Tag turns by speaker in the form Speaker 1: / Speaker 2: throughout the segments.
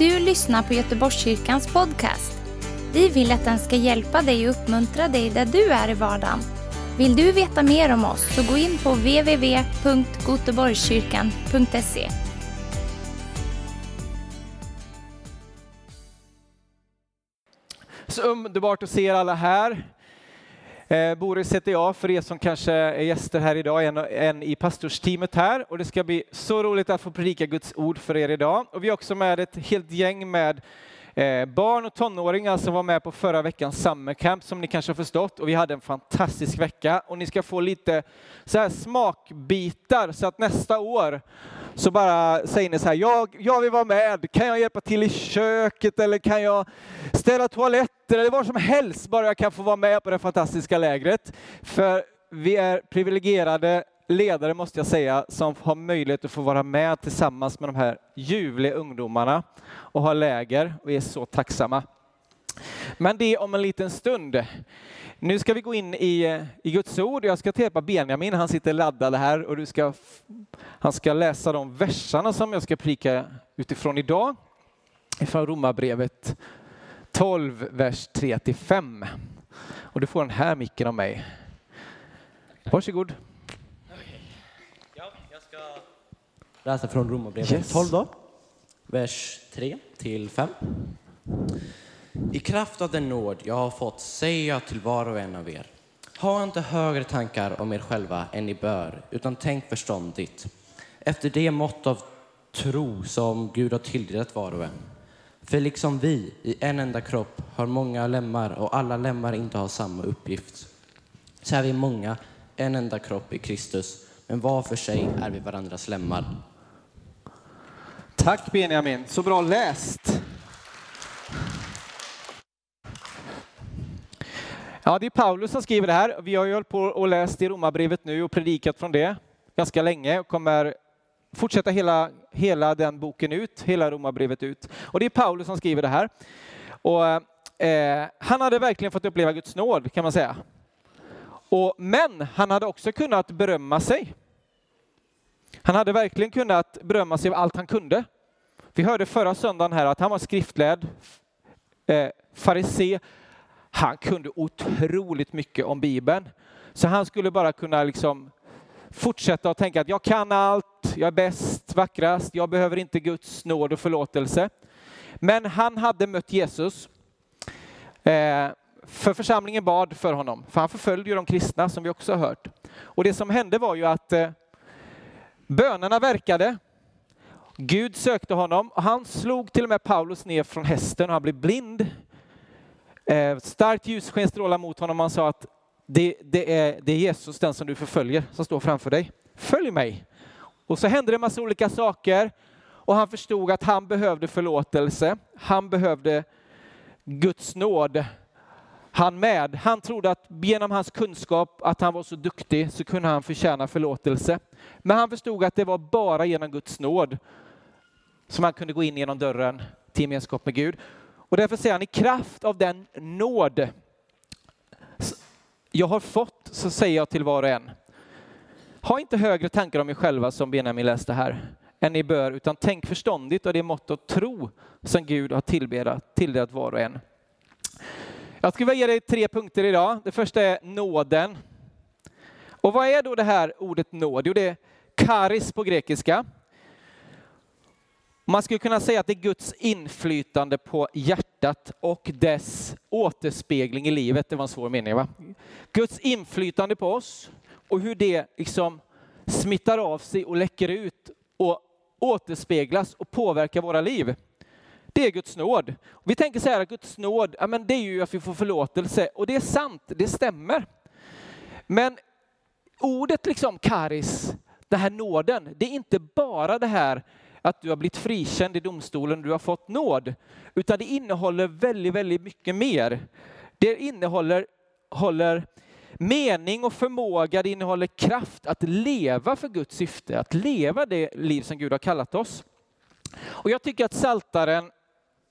Speaker 1: du lyssnar på Göteborgskyrkans podcast. Vi vill att den ska hjälpa dig och uppmuntra dig där du är i vardagen. Vill du veta mer om oss så gå in på www.goteborgskyrkan.se.
Speaker 2: Så underbart att se er alla här. Eh, Boris heter jag, för er som kanske är gäster här idag, en, en i pastorsteamet här. Och det ska bli så roligt att få predika Guds ord för er idag. Och vi har också med ett helt gäng med eh, barn och tonåringar som var med på förra veckans summercamp som ni kanske har förstått. Och vi hade en fantastisk vecka. Och ni ska få lite så här smakbitar så att nästa år så bara säger ni så här, jag, jag vill vara med, kan jag hjälpa till i köket eller kan jag ställa toaletter eller vad som helst, bara jag kan få vara med på det fantastiska lägret. För vi är privilegierade ledare måste jag säga, som har möjlighet att få vara med tillsammans med de här ljuvliga ungdomarna och ha läger Vi är så tacksamma. Men det om en liten stund. Nu ska vi gå in i, i Guds ord. Jag ska hjälpa Benjamin, han sitter laddad här och du ska, han ska läsa de verserna som jag ska prika utifrån idag. Från Romarbrevet 12, vers 3 till 5. Och du får den här micken av mig. Varsågod.
Speaker 3: Ja, jag ska läsa från Romarbrevet
Speaker 2: Yes.
Speaker 3: 12 då, vers 3 till 5. I kraft av den nåd jag har fått säger jag till var och en av er. Ha inte högre tankar om er själva än ni bör, utan tänk förståndigt. Efter det mått av tro som Gud har tilldelat var och en. För liksom vi i en enda kropp har många lemmar och alla lemmar inte har samma uppgift. Så är vi många, en enda kropp i Kristus, men var för sig är vi varandras lemmar.
Speaker 2: Tack Benjamin, så bra läst. Ja, det är Paulus som skriver det här. Vi har ju hållit på och läst i Romarbrevet nu och predikat från det ganska länge och kommer fortsätta hela, hela den boken ut, hela Romarbrevet ut. Och det är Paulus som skriver det här. Och, eh, han hade verkligen fått uppleva Guds nåd kan man säga. Och, men han hade också kunnat berömma sig. Han hade verkligen kunnat berömma sig av allt han kunde. Vi hörde förra söndagen här att han var skriftlärd, eh, farisé. Han kunde otroligt mycket om Bibeln. Så han skulle bara kunna liksom fortsätta att tänka att jag kan allt, jag är bäst, vackrast, jag behöver inte Guds nåd och förlåtelse. Men han hade mött Jesus. Eh, för församlingen bad för honom, för han förföljde ju de kristna som vi också har hört. Och det som hände var ju att eh, Bönerna verkade. Gud sökte honom och han slog till och med Paulus ner från hästen och han blev blind. Eh, starkt ljussken strålade mot honom och han sa att det, det, är, det är Jesus, den som du förföljer, som står framför dig. Följ mig. Och så hände det en massa olika saker och han förstod att han behövde förlåtelse. Han behövde Guds nåd. Han med. Han trodde att genom hans kunskap, att han var så duktig, så kunde han förtjäna förlåtelse. Men han förstod att det var bara genom Guds nåd som han kunde gå in genom dörren till gemenskap med Gud. Och därför säger han i kraft av den nåd jag har fått så säger jag till var och en. Ha inte högre tankar om er själva som Benjamin läste här än ni bör, utan tänk förståndigt och det mått av tro som Gud har tilldelat, tilldelat var och en. Jag skulle vilja ge dig tre punkter idag. Det första är nåden. Och vad är då det här ordet nåd? Jo, det är karis på grekiska. Man skulle kunna säga att det är Guds inflytande på hjärtat och dess återspegling i livet. Det var en svår mening va? Guds inflytande på oss och hur det liksom smittar av sig och läcker ut och återspeglas och påverkar våra liv. Det är Guds nåd. Vi tänker så här att Guds nåd, ja, men det är ju att vi får förlåtelse och det är sant, det stämmer. Men ordet liksom karis, den här nåden, det är inte bara det här att du har blivit frikänd i domstolen, du har fått nåd, utan det innehåller väldigt, väldigt mycket mer. Det innehåller håller mening och förmåga, det innehåller kraft att leva för Guds syfte, att leva det liv som Gud har kallat oss. Och jag tycker att Saltaren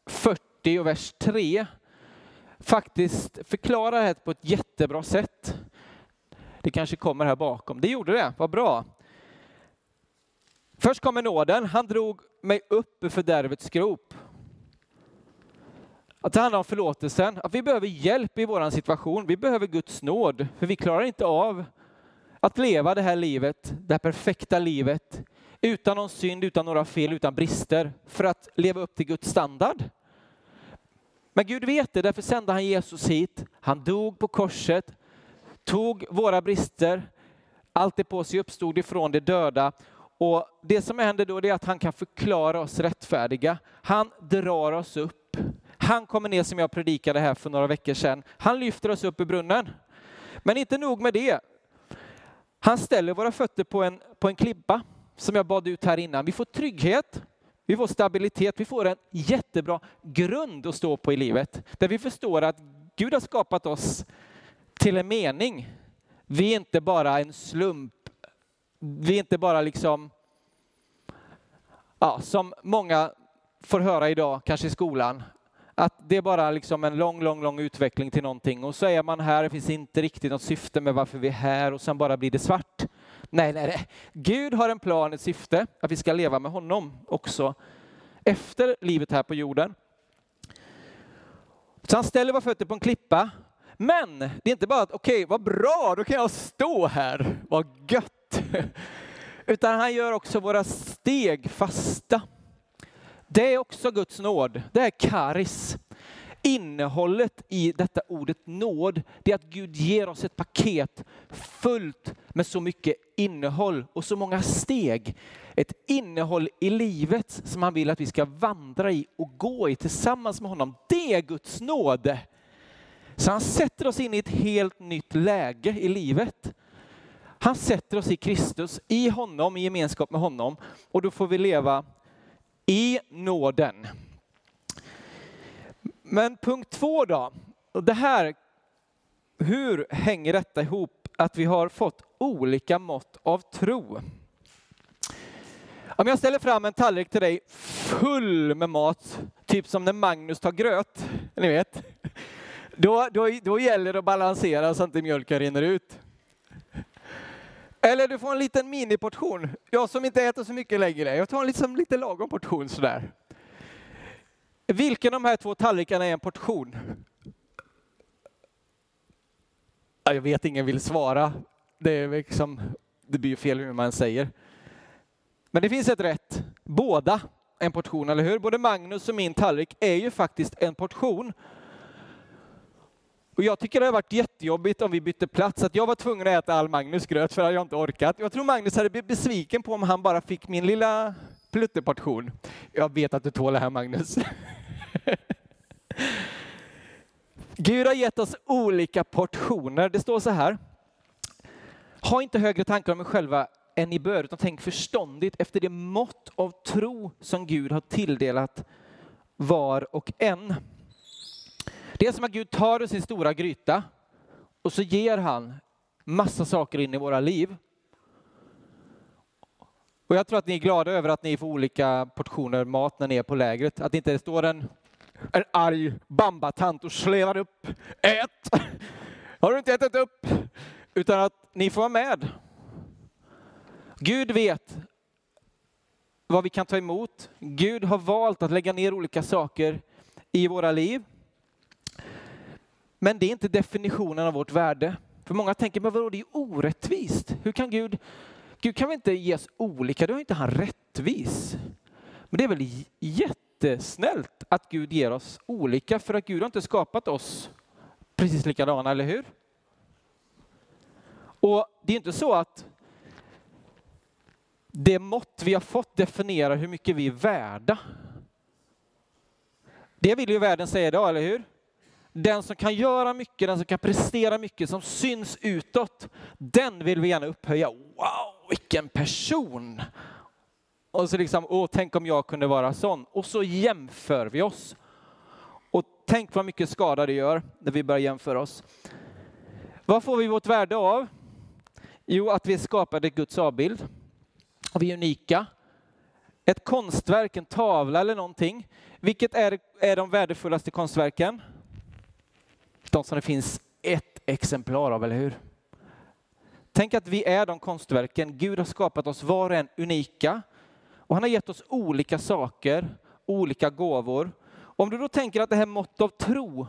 Speaker 2: 40 och vers 3 faktiskt förklarar det här på ett jättebra sätt. Det kanske kommer här bakom. Det gjorde det, vad bra. Först kommer nåden. Han drog mig upp ur fördärvets grop. Att det handlar om förlåtelsen, att vi behöver hjälp i vår situation. Vi behöver Guds nåd, för vi klarar inte av att leva det här livet, det här perfekta livet, utan någon synd, utan några fel, utan brister, för att leva upp till Guds standard. Men Gud vet det, därför sände han Jesus hit. Han dog på korset, tog våra brister, allt det på sig uppstod ifrån de döda. Och det som händer då är att han kan förklara oss rättfärdiga. Han drar oss upp. Han kommer ner som jag predikade här för några veckor sedan. Han lyfter oss upp i brunnen. Men inte nog med det. Han ställer våra fötter på en, på en klippa som jag bad ut här innan. Vi får trygghet, vi får stabilitet, vi får en jättebra grund att stå på i livet. Där vi förstår att Gud har skapat oss till en mening. Vi är inte bara en slump. Vi är inte bara liksom, ja, som många får höra idag, kanske i skolan, att det är bara liksom en lång, lång, lång utveckling till någonting och så är man här, det finns inte riktigt något syfte med varför vi är här och sen bara blir det svart. Nej, nej, nej. Gud har en plan, ett syfte, att vi ska leva med honom också efter livet här på jorden. Så han ställer våra fötter på en klippa. Men det är inte bara att okej, okay, vad bra, då kan jag stå här, vad gött. Utan han gör också våra steg fasta. Det är också Guds nåd. Det är karis. Innehållet i detta ordet nåd, det är att Gud ger oss ett paket fullt med så mycket innehåll och så många steg. Ett innehåll i livet som han vill att vi ska vandra i och gå i tillsammans med honom. Det är Guds nåd. Så han sätter oss in i ett helt nytt läge i livet. Han sätter oss i Kristus, i honom, i gemenskap med honom. Och då får vi leva i nåden. Men punkt två då, och det här, hur hänger detta ihop att vi har fått olika mått av tro? Om jag ställer fram en tallrik till dig full med mat, typ som när Magnus tar gröt, ni vet, då, då, då gäller det att balansera så att inte mjölken rinner ut. Eller du får en liten miniportion. Jag som inte äter så mycket längre, jag tar en liksom lite lagom portion sådär. Vilken av de här två tallrikarna är en portion? Jag vet, ingen vill svara. Det, är liksom, det blir ju fel hur man säger. Men det finns ett rätt. Båda en portion, eller hur? Både Magnus och min tallrik är ju faktiskt en portion. Och jag tycker det har varit jättejobbigt om vi bytte plats, att jag var tvungen att äta all Magnus gröt för att jag inte orkat. Jag tror Magnus hade blivit besviken på om han bara fick min lilla plutteportion. Jag vet att du tål det här Magnus. Gud har gett oss olika portioner. Det står så här. Ha inte högre tankar om er själva än ni bör, utan tänk förståndigt efter det mått av tro som Gud har tilldelat var och en. Det är som att Gud tar ur sin stora gryta och så ger han massa saker in i våra liv. Och jag tror att ni är glada över att ni får olika portioner mat när ni är på lägret. Att det inte står en, en arg bambatant och slevar upp. Ät! Har du inte ätit upp? Utan att ni får vara med. Gud vet vad vi kan ta emot. Gud har valt att lägga ner olika saker i våra liv. Men det är inte definitionen av vårt värde. För många tänker, men vadå, det är orättvist. Hur kan Gud, Gud kan väl inte ge oss olika, då är inte han rättvis. Men det är väl jättesnällt att Gud ger oss olika, för att Gud har inte skapat oss precis likadana, eller hur? Och det är inte så att det mått vi har fått definierar hur mycket vi är värda. Det vill ju världen säga idag, eller hur? Den som kan göra mycket, den som kan prestera mycket, som syns utåt, den vill vi gärna upphöja. Wow, vilken person! Och så liksom, åh, tänk om jag kunde vara sån. Och så jämför vi oss. Och tänk vad mycket skada det gör när vi börjar jämföra oss. Vad får vi vårt värde av? Jo, att vi är skapade i Guds avbild. Och vi är unika. Ett konstverk, en tavla eller någonting. Vilket är, är de värdefullaste konstverken? De som det finns ett exemplar av, eller hur? Tänk att vi är de konstverken. Gud har skapat oss var och en unika. Och han har gett oss olika saker, olika gåvor. Om du då tänker att det här mått av tro,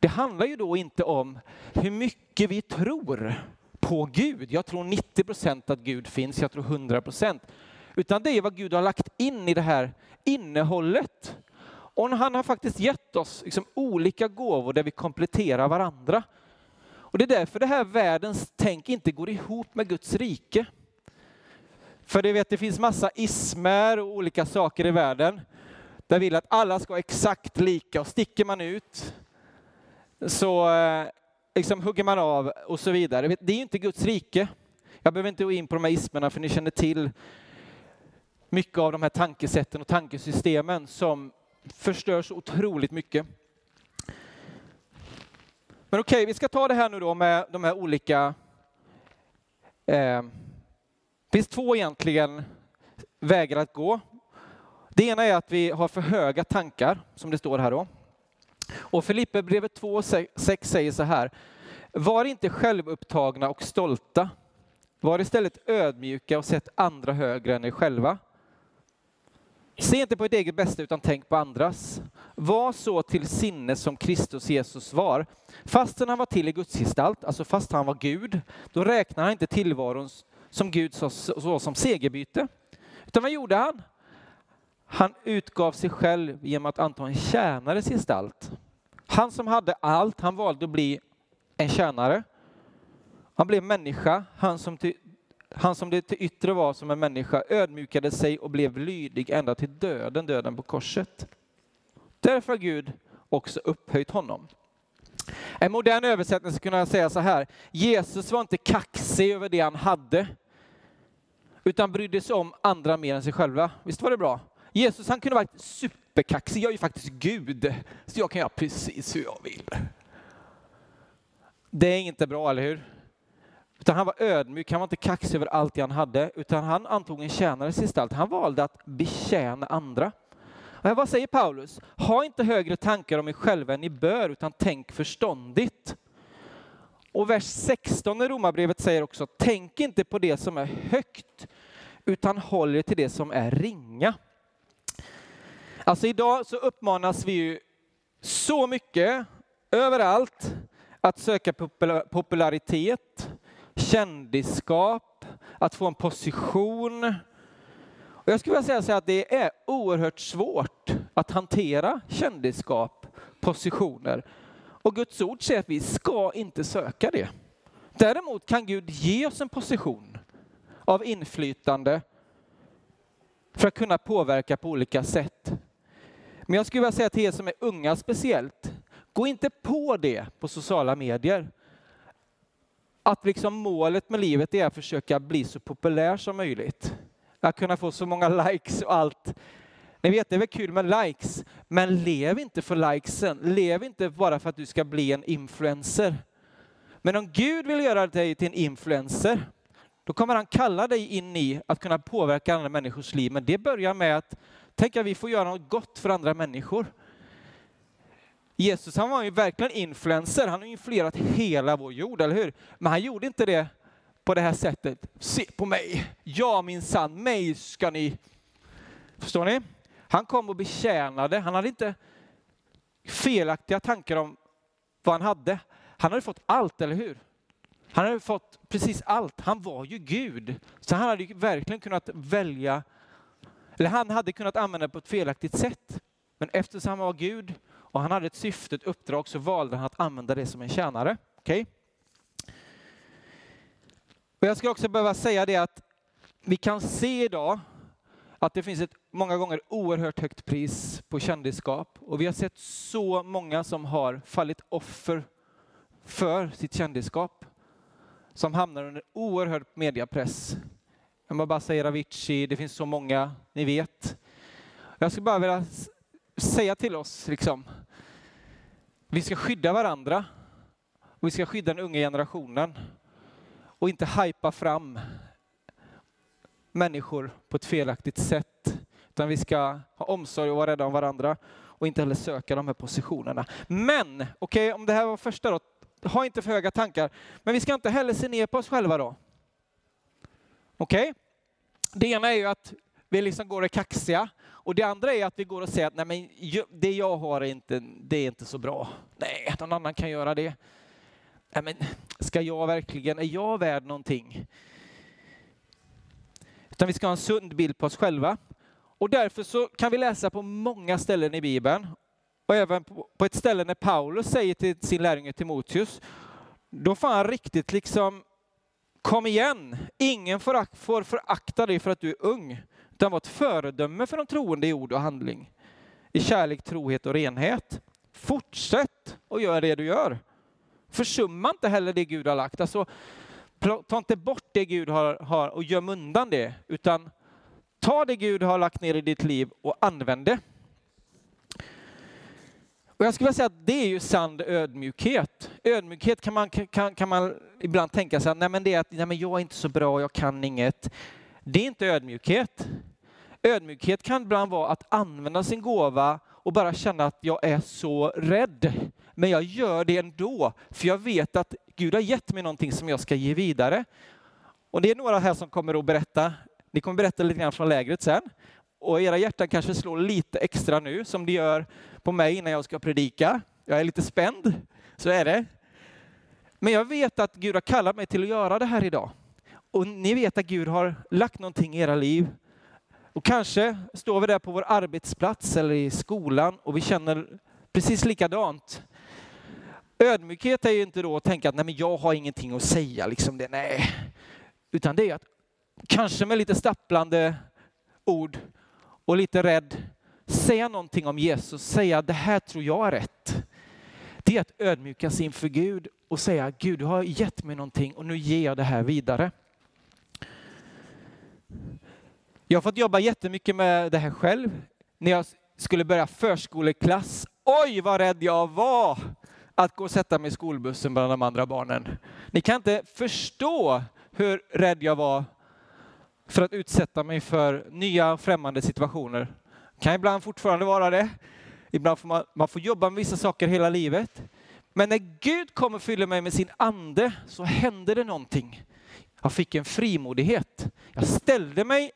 Speaker 2: det handlar ju då inte om hur mycket vi tror på Gud. Jag tror 90 procent att Gud finns, jag tror 100 procent. Utan det är vad Gud har lagt in i det här innehållet. Och han har faktiskt gett oss liksom olika gåvor där vi kompletterar varandra. Och det är därför det här världens tänk inte går ihop med Guds rike. För det, vet, det finns massa ismer och olika saker i världen där vill att alla ska vara exakt lika och sticker man ut så eh, liksom hugger man av och så vidare. Det är ju inte Guds rike. Jag behöver inte gå in på de här ismerna för ni känner till mycket av de här tankesätten och tankesystemen som förstör så otroligt mycket. Men okej, okay, vi ska ta det här nu då med de här olika... Eh, det finns två egentligen vägar att gå. Det ena är att vi har för höga tankar, som det står här då. Och Filipperbrevet 2.6 säger så här. Var inte självupptagna och stolta. Var istället ödmjuka och sätt andra högre än er själva. Se inte på ert eget bästa utan tänk på andras. Var så till sinne som Kristus Jesus var. Fastän han var till i Guds gestalt, alltså fast han var Gud, då räknar han inte tillvaron som Gud så, så som segerbyte. Utan vad gjorde han? Han utgav sig själv genom att anta en tjänares gestalt. Han som hade allt, han valde att bli en tjänare. Han blev människa, han som, till, han som det till yttre var som en människa ödmjukade sig och blev lydig ända till döden, döden på korset. Därför har Gud också upphöjt honom. En modern översättning skulle kunna säga så här, Jesus var inte kaxig över det han hade, utan brydde sig om andra mer än sig själva. Visst var det bra? Jesus han kunde varit superkaxig, jag är ju faktiskt Gud, så jag kan göra precis hur jag vill. Det är inte bra, eller hur? Utan han var ödmjuk, han var inte kaxig över allt det han hade, utan han antog en tjänares gestalt. Han valde att betjäna andra. Och vad säger Paulus? Ha inte högre tankar om er själva än ni bör, utan tänk förståndigt. Och vers 16 i Romarbrevet säger också, tänk inte på det som är högt, utan håll er till det som är ringa. Alltså idag så uppmanas vi ju så mycket, överallt, att söka popularitet, kändisskap, att få en position. Och jag skulle vilja säga så att det är oerhört svårt att hantera kändisskap, positioner. Och Guds ord säger att vi ska inte söka det. Däremot kan Gud ge oss en position av inflytande för att kunna påverka på olika sätt. Men jag skulle vilja säga till er som är unga speciellt, gå inte på det på sociala medier. Att liksom målet med livet är att försöka bli så populär som möjligt. Att kunna få så många likes och allt. Ni vet, det är väl kul med likes, men lev inte för likesen. Lev inte bara för att du ska bli en influencer. Men om Gud vill göra dig till en influencer, då kommer han kalla dig in i att kunna påverka andra människors liv. Men det börjar med att tänka att vi får göra något gott för andra människor. Jesus han var ju verkligen influencer, han har influerat hela vår jord, eller hur? Men han gjorde inte det på det här sättet. Se på mig, ja min sann, mig ska ni... Förstår ni? Han kom och betjänade, han hade inte felaktiga tankar om vad han hade. Han hade fått allt, eller hur? Han hade fått precis allt. Han var ju Gud. Så han hade verkligen kunnat välja, eller han hade kunnat använda det på ett felaktigt sätt. Men eftersom han var Gud och han hade ett syfte, ett uppdrag, så valde han att använda det som en tjänare. Okay? Och jag skulle också behöva säga det att vi kan se idag att det finns ett många gånger oerhört högt pris på kändisskap. Och vi har sett så många som har fallit offer för sitt kändisskap. Som hamnar under oerhörd mediapress. Jag bara säger Avicii, det finns så många, ni vet. Jag skulle bara vilja säga till oss, liksom, vi ska skydda varandra och vi ska skydda den unga generationen och inte hypa fram människor på ett felaktigt sätt. Utan vi ska ha omsorg och vara rädda om varandra och inte heller söka de här positionerna. Men, okej, okay, om det här var första då, ha inte för höga tankar. Men vi ska inte heller se ner på oss själva då. Okej? Okay? Det ena är ju att vi liksom går det kaxiga och det andra är att vi går och säger att Nej, men det jag har är inte, det är inte så bra. Nej, någon annan kan göra det. Nej, men ska jag verkligen, är jag värd någonting? Utan vi ska ha en sund bild på oss själva. Och därför så kan vi läsa på många ställen i Bibeln och även på ett ställe när Paulus säger till sin lärjunge Timoteus, då får han riktigt liksom, kom igen, ingen får, får förakta dig för att du är ung, utan var ett föredöme för de troende i ord och handling. I kärlek, trohet och renhet. Fortsätt och gör det du gör. Försumma inte heller det Gud har lagt. Alltså, ta inte bort det Gud har, har och göm undan det, utan ta det Gud har lagt ner i ditt liv och använd det. Och jag skulle vilja säga att det är ju sann ödmjukhet. Ödmjukhet kan man, kan, kan man ibland tänka sig, nej men det är att nej men jag är inte så bra, jag kan inget. Det är inte ödmjukhet. Ödmjukhet kan ibland vara att använda sin gåva och bara känna att jag är så rädd. Men jag gör det ändå, för jag vet att Gud har gett mig någonting som jag ska ge vidare. Och det är några här som kommer att berätta, ni kommer berätta lite grann från lägret sen. Och era hjärtan kanske slår lite extra nu, som det gör på mig innan jag ska predika. Jag är lite spänd, så är det. Men jag vet att Gud har kallat mig till att göra det här idag. Och ni vet att Gud har lagt någonting i era liv. Och kanske står vi där på vår arbetsplats eller i skolan och vi känner precis likadant. Ödmjukhet är ju inte då att tänka att nej men jag har ingenting att säga, liksom det, nej. Utan det är att kanske med lite stapplande ord och lite rädd säga någonting om Jesus, säga det här tror jag är rätt. Det är att ödmjuka sig inför Gud och säga Gud du har gett mig någonting och nu ger jag det här vidare. Jag har fått jobba jättemycket med det här själv. När jag skulle börja förskoleklass, oj vad rädd jag var att gå och sätta mig i skolbussen bland de andra barnen. Ni kan inte förstå hur rädd jag var för att utsätta mig för nya främmande situationer. Kan ibland fortfarande vara det. Ibland får man, man får jobba med vissa saker hela livet. Men när Gud kommer och fyller mig med sin ande så händer det någonting. Jag fick en frimodighet. Jag ställde mig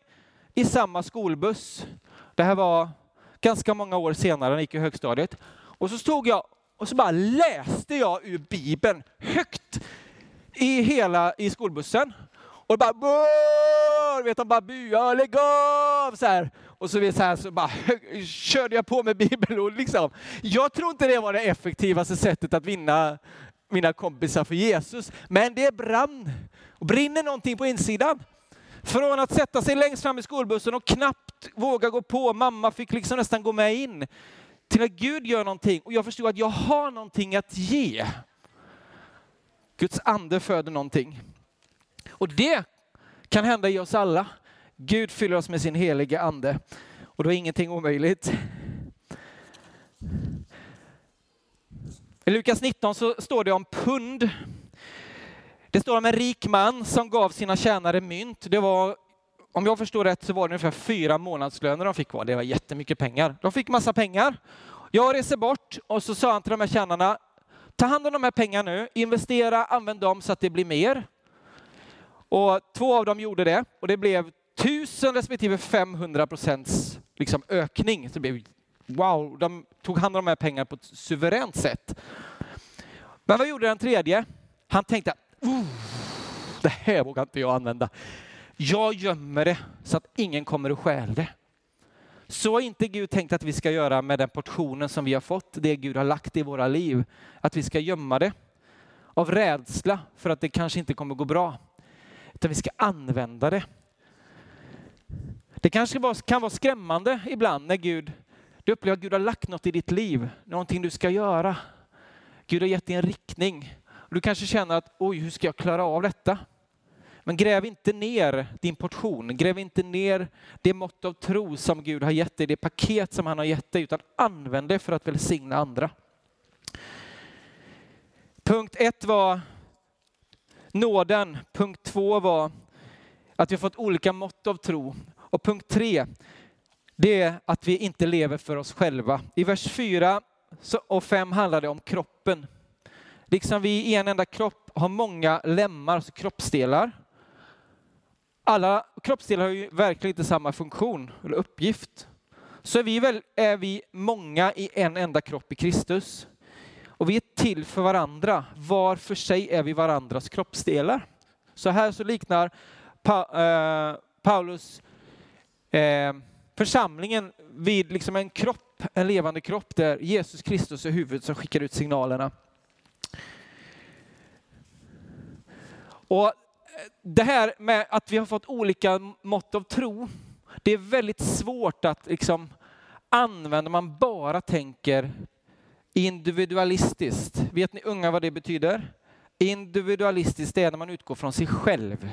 Speaker 2: i samma skolbuss. Det här var ganska många år senare, när jag gick i högstadiet. Och så stod jag och så bara läste jag ur Bibeln högt i hela i skolbussen. Och bara, Bör! vet de bara buade, lägg av! Så här. Och så, så, här, så bara körde jag på med bibelord. Liksom. Jag tror inte det var det effektivaste sättet att vinna mina kompisar för Jesus. Men det brann och brinner någonting på insidan. Från att sätta sig längst fram i skolbussen och knappt våga gå på, mamma fick liksom nästan gå med in, till att Gud gör någonting och jag förstod att jag har någonting att ge. Guds ande föder någonting. Och det kan hända i oss alla. Gud fyller oss med sin heliga ande och då är ingenting omöjligt. I Lukas 19 så står det om pund. Det står om en rik man som gav sina tjänare mynt. Det var, om jag förstår rätt så var det ungefär fyra månadslöner de fick. Det var jättemycket pengar. De fick massa pengar. Jag reser bort och så sa han till de här tjänarna, ta hand om de här pengarna nu, investera, använd dem så att det blir mer. Och två av dem gjorde det och det blev 1000 respektive 500 procents liksom ökning. Så det blev, wow, de tog hand om de här pengarna på ett suveränt sätt. Men vad gjorde den tredje? Han tänkte, det här vågar inte jag använda. Jag gömmer det så att ingen kommer och stjäl det. Så har inte Gud tänkt att vi ska göra med den portionen som vi har fått, det Gud har lagt i våra liv. Att vi ska gömma det av rädsla för att det kanske inte kommer gå bra. Utan vi ska använda det. Det kanske kan vara skrämmande ibland när Gud, du upplever att Gud har lagt något i ditt liv, någonting du ska göra. Gud har gett dig en riktning. Du kanske känner att oj, hur ska jag klara av detta? Men gräv inte ner din portion, gräv inte ner det mått av tro som Gud har gett dig, det paket som han har gett dig, utan använd det för att välsigna andra. Punkt ett var nåden. Punkt två var att vi har fått olika mått av tro. Och punkt tre, det är att vi inte lever för oss själva. I vers fyra och fem handlar det om kroppen. Liksom vi i en enda kropp har många lemmar, alltså kroppsdelar. Alla kroppsdelar har ju verkligen inte samma funktion eller uppgift. så är vi, väl, är vi många i en enda kropp i Kristus. Och vi är till för varandra. Var för sig är vi varandras kroppsdelar. Så här så liknar pa, eh, Paulus eh, församlingen vid liksom en kropp, en levande kropp där Jesus Kristus är huvudet som skickar ut signalerna. Och eh, det här med att vi har fått olika mått av tro, det är väldigt svårt att liksom använda om man bara tänker individualistiskt. Vet ni unga vad det betyder? Individualistiskt är när man utgår från sig själv.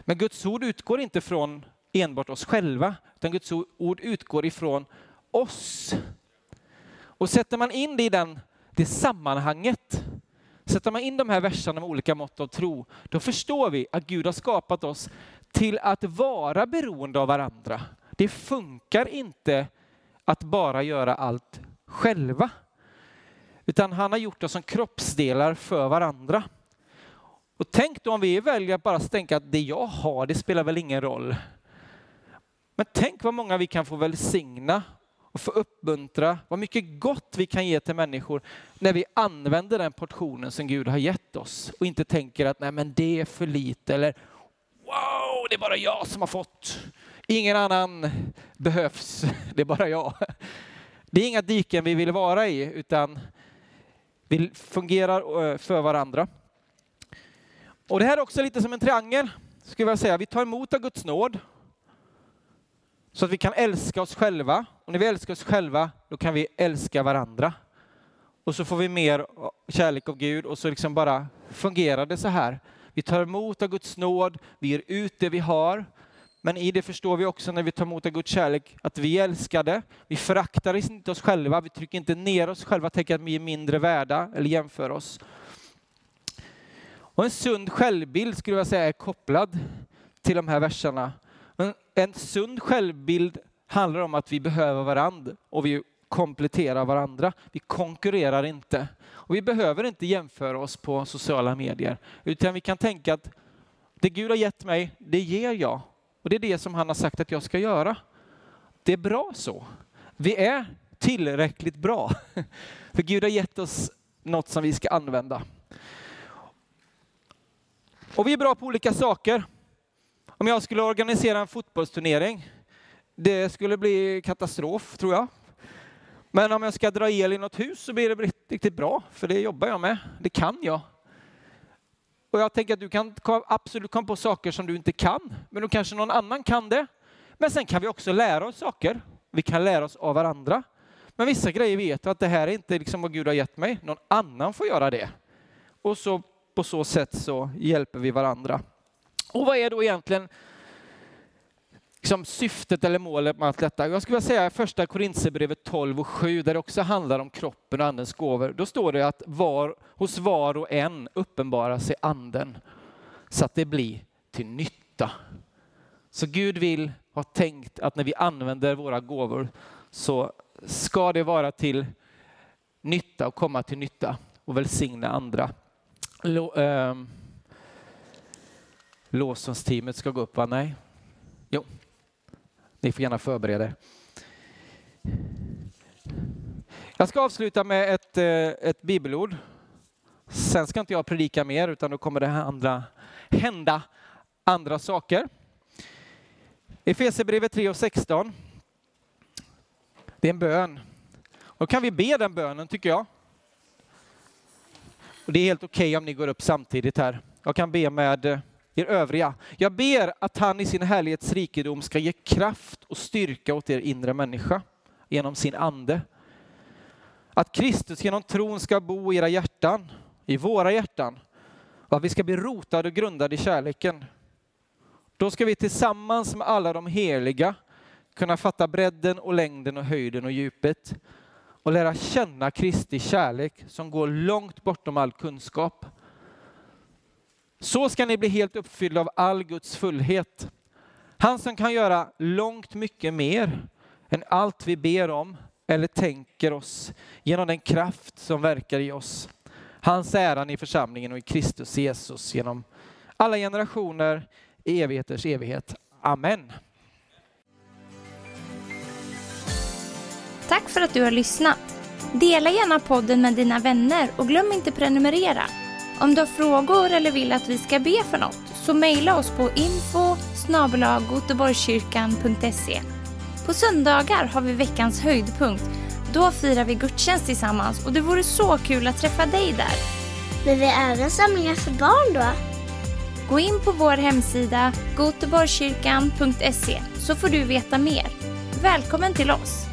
Speaker 2: Men Guds ord utgår inte från enbart oss själva, utan Guds ord utgår ifrån oss. Och sätter man in det i den, det sammanhanget, sätter man in de här verserna med olika mått av tro, då förstår vi att Gud har skapat oss till att vara beroende av varandra. Det funkar inte att bara göra allt själva. Utan han har gjort oss som kroppsdelar för varandra. Och tänk då om vi väljer att bara tänka att det jag har, det spelar väl ingen roll. Men tänk vad många vi kan få välsigna och få uppmuntra, vad mycket gott vi kan ge till människor när vi använder den portionen som Gud har gett oss och inte tänker att nej men det är för lite eller wow, det är bara jag som har fått. Ingen annan behövs, det är bara jag. Det är inga diken vi vill vara i utan vi fungerar eh, för varandra. Och det här är också lite som en triangel, skulle jag säga. Vi tar emot av Guds nåd så att vi kan älska oss själva. Och när vi älskar oss själva, då kan vi älska varandra. Och så får vi mer kärlek av Gud och så liksom bara fungerar det så här. Vi tar emot av Guds nåd, vi ger ut det vi har. Men i det förstår vi också när vi tar emot av Guds kärlek att vi är älskade. Vi föraktar inte oss själva, vi trycker inte ner oss själva, tänker att vi är mindre värda eller jämför oss. Och en sund självbild skulle jag säga är kopplad till de här verserna. En, en sund självbild handlar om att vi behöver varandra och vi kompletterar varandra. Vi konkurrerar inte. Och vi behöver inte jämföra oss på sociala medier, utan vi kan tänka att det Gud har gett mig, det ger jag. Och det är det som han har sagt att jag ska göra. Det är bra så. Vi är tillräckligt bra. För Gud har gett oss något som vi ska använda. Och vi är bra på olika saker. Om jag skulle organisera en fotbollsturnering, det skulle bli katastrof tror jag. Men om jag ska dra el i något hus så blir det riktigt bra, för det jobbar jag med. Det kan jag. Och jag tänker att du kan absolut komma på saker som du inte kan, men då kanske någon annan kan det. Men sen kan vi också lära oss saker. Vi kan lära oss av varandra. Men vissa grejer vet jag att det här är inte liksom vad Gud har gett mig. Någon annan får göra det. Och så på så sätt så hjälper vi varandra. Och vad är då egentligen liksom syftet eller målet med allt detta? Jag skulle vilja säga första Korintierbrevet 12 och 7 där det också handlar om kroppen och andens gåvor. Då står det att var, hos var och en uppenbarar sig anden så att det blir till nytta. Så Gud vill ha tänkt att när vi använder våra gåvor så ska det vara till nytta och komma till nytta och välsigna andra. Ehm, Lå, äh, Lovsångsteamet ska gå upp va? Nej? Jo. Ni får gärna förbereda er. Jag ska avsluta med ett, eh, ett bibelord. Sen ska inte jag predika mer utan då kommer det andra, hända andra saker. Efesierbrevet 3 och 16. Det är en bön. Då kan vi be den bönen tycker jag. Och det är helt okej okay om ni går upp samtidigt här. Jag kan be med eh, er övriga. Jag ber att han i sin härlighetsrikedom ska ge kraft och styrka åt er inre människa genom sin ande. Att Kristus genom tron ska bo i era hjärtan, i våra hjärtan, och att vi ska bli rotade och grundade i kärleken. Då ska vi tillsammans med alla de heliga kunna fatta bredden och längden och höjden och djupet och lära känna Kristi kärlek som går långt bortom all kunskap så ska ni bli helt uppfyllda av all Guds fullhet. Han som kan göra långt mycket mer än allt vi ber om eller tänker oss genom den kraft som verkar i oss. Hans äran i församlingen och i Kristus Jesus genom alla generationer i evigheters evighet. Amen.
Speaker 1: Tack för att du har lyssnat. Dela gärna podden med dina vänner och glöm inte prenumerera. Om du har frågor eller vill att vi ska be för något så mejla oss på info På söndagar har vi veckans höjdpunkt. Då firar vi gudstjänst tillsammans och det vore så kul att träffa dig där.
Speaker 4: Men vi har även samlingar för barn då?
Speaker 1: Gå in på vår hemsida goteborgskyrkan.se så får du veta mer. Välkommen till oss!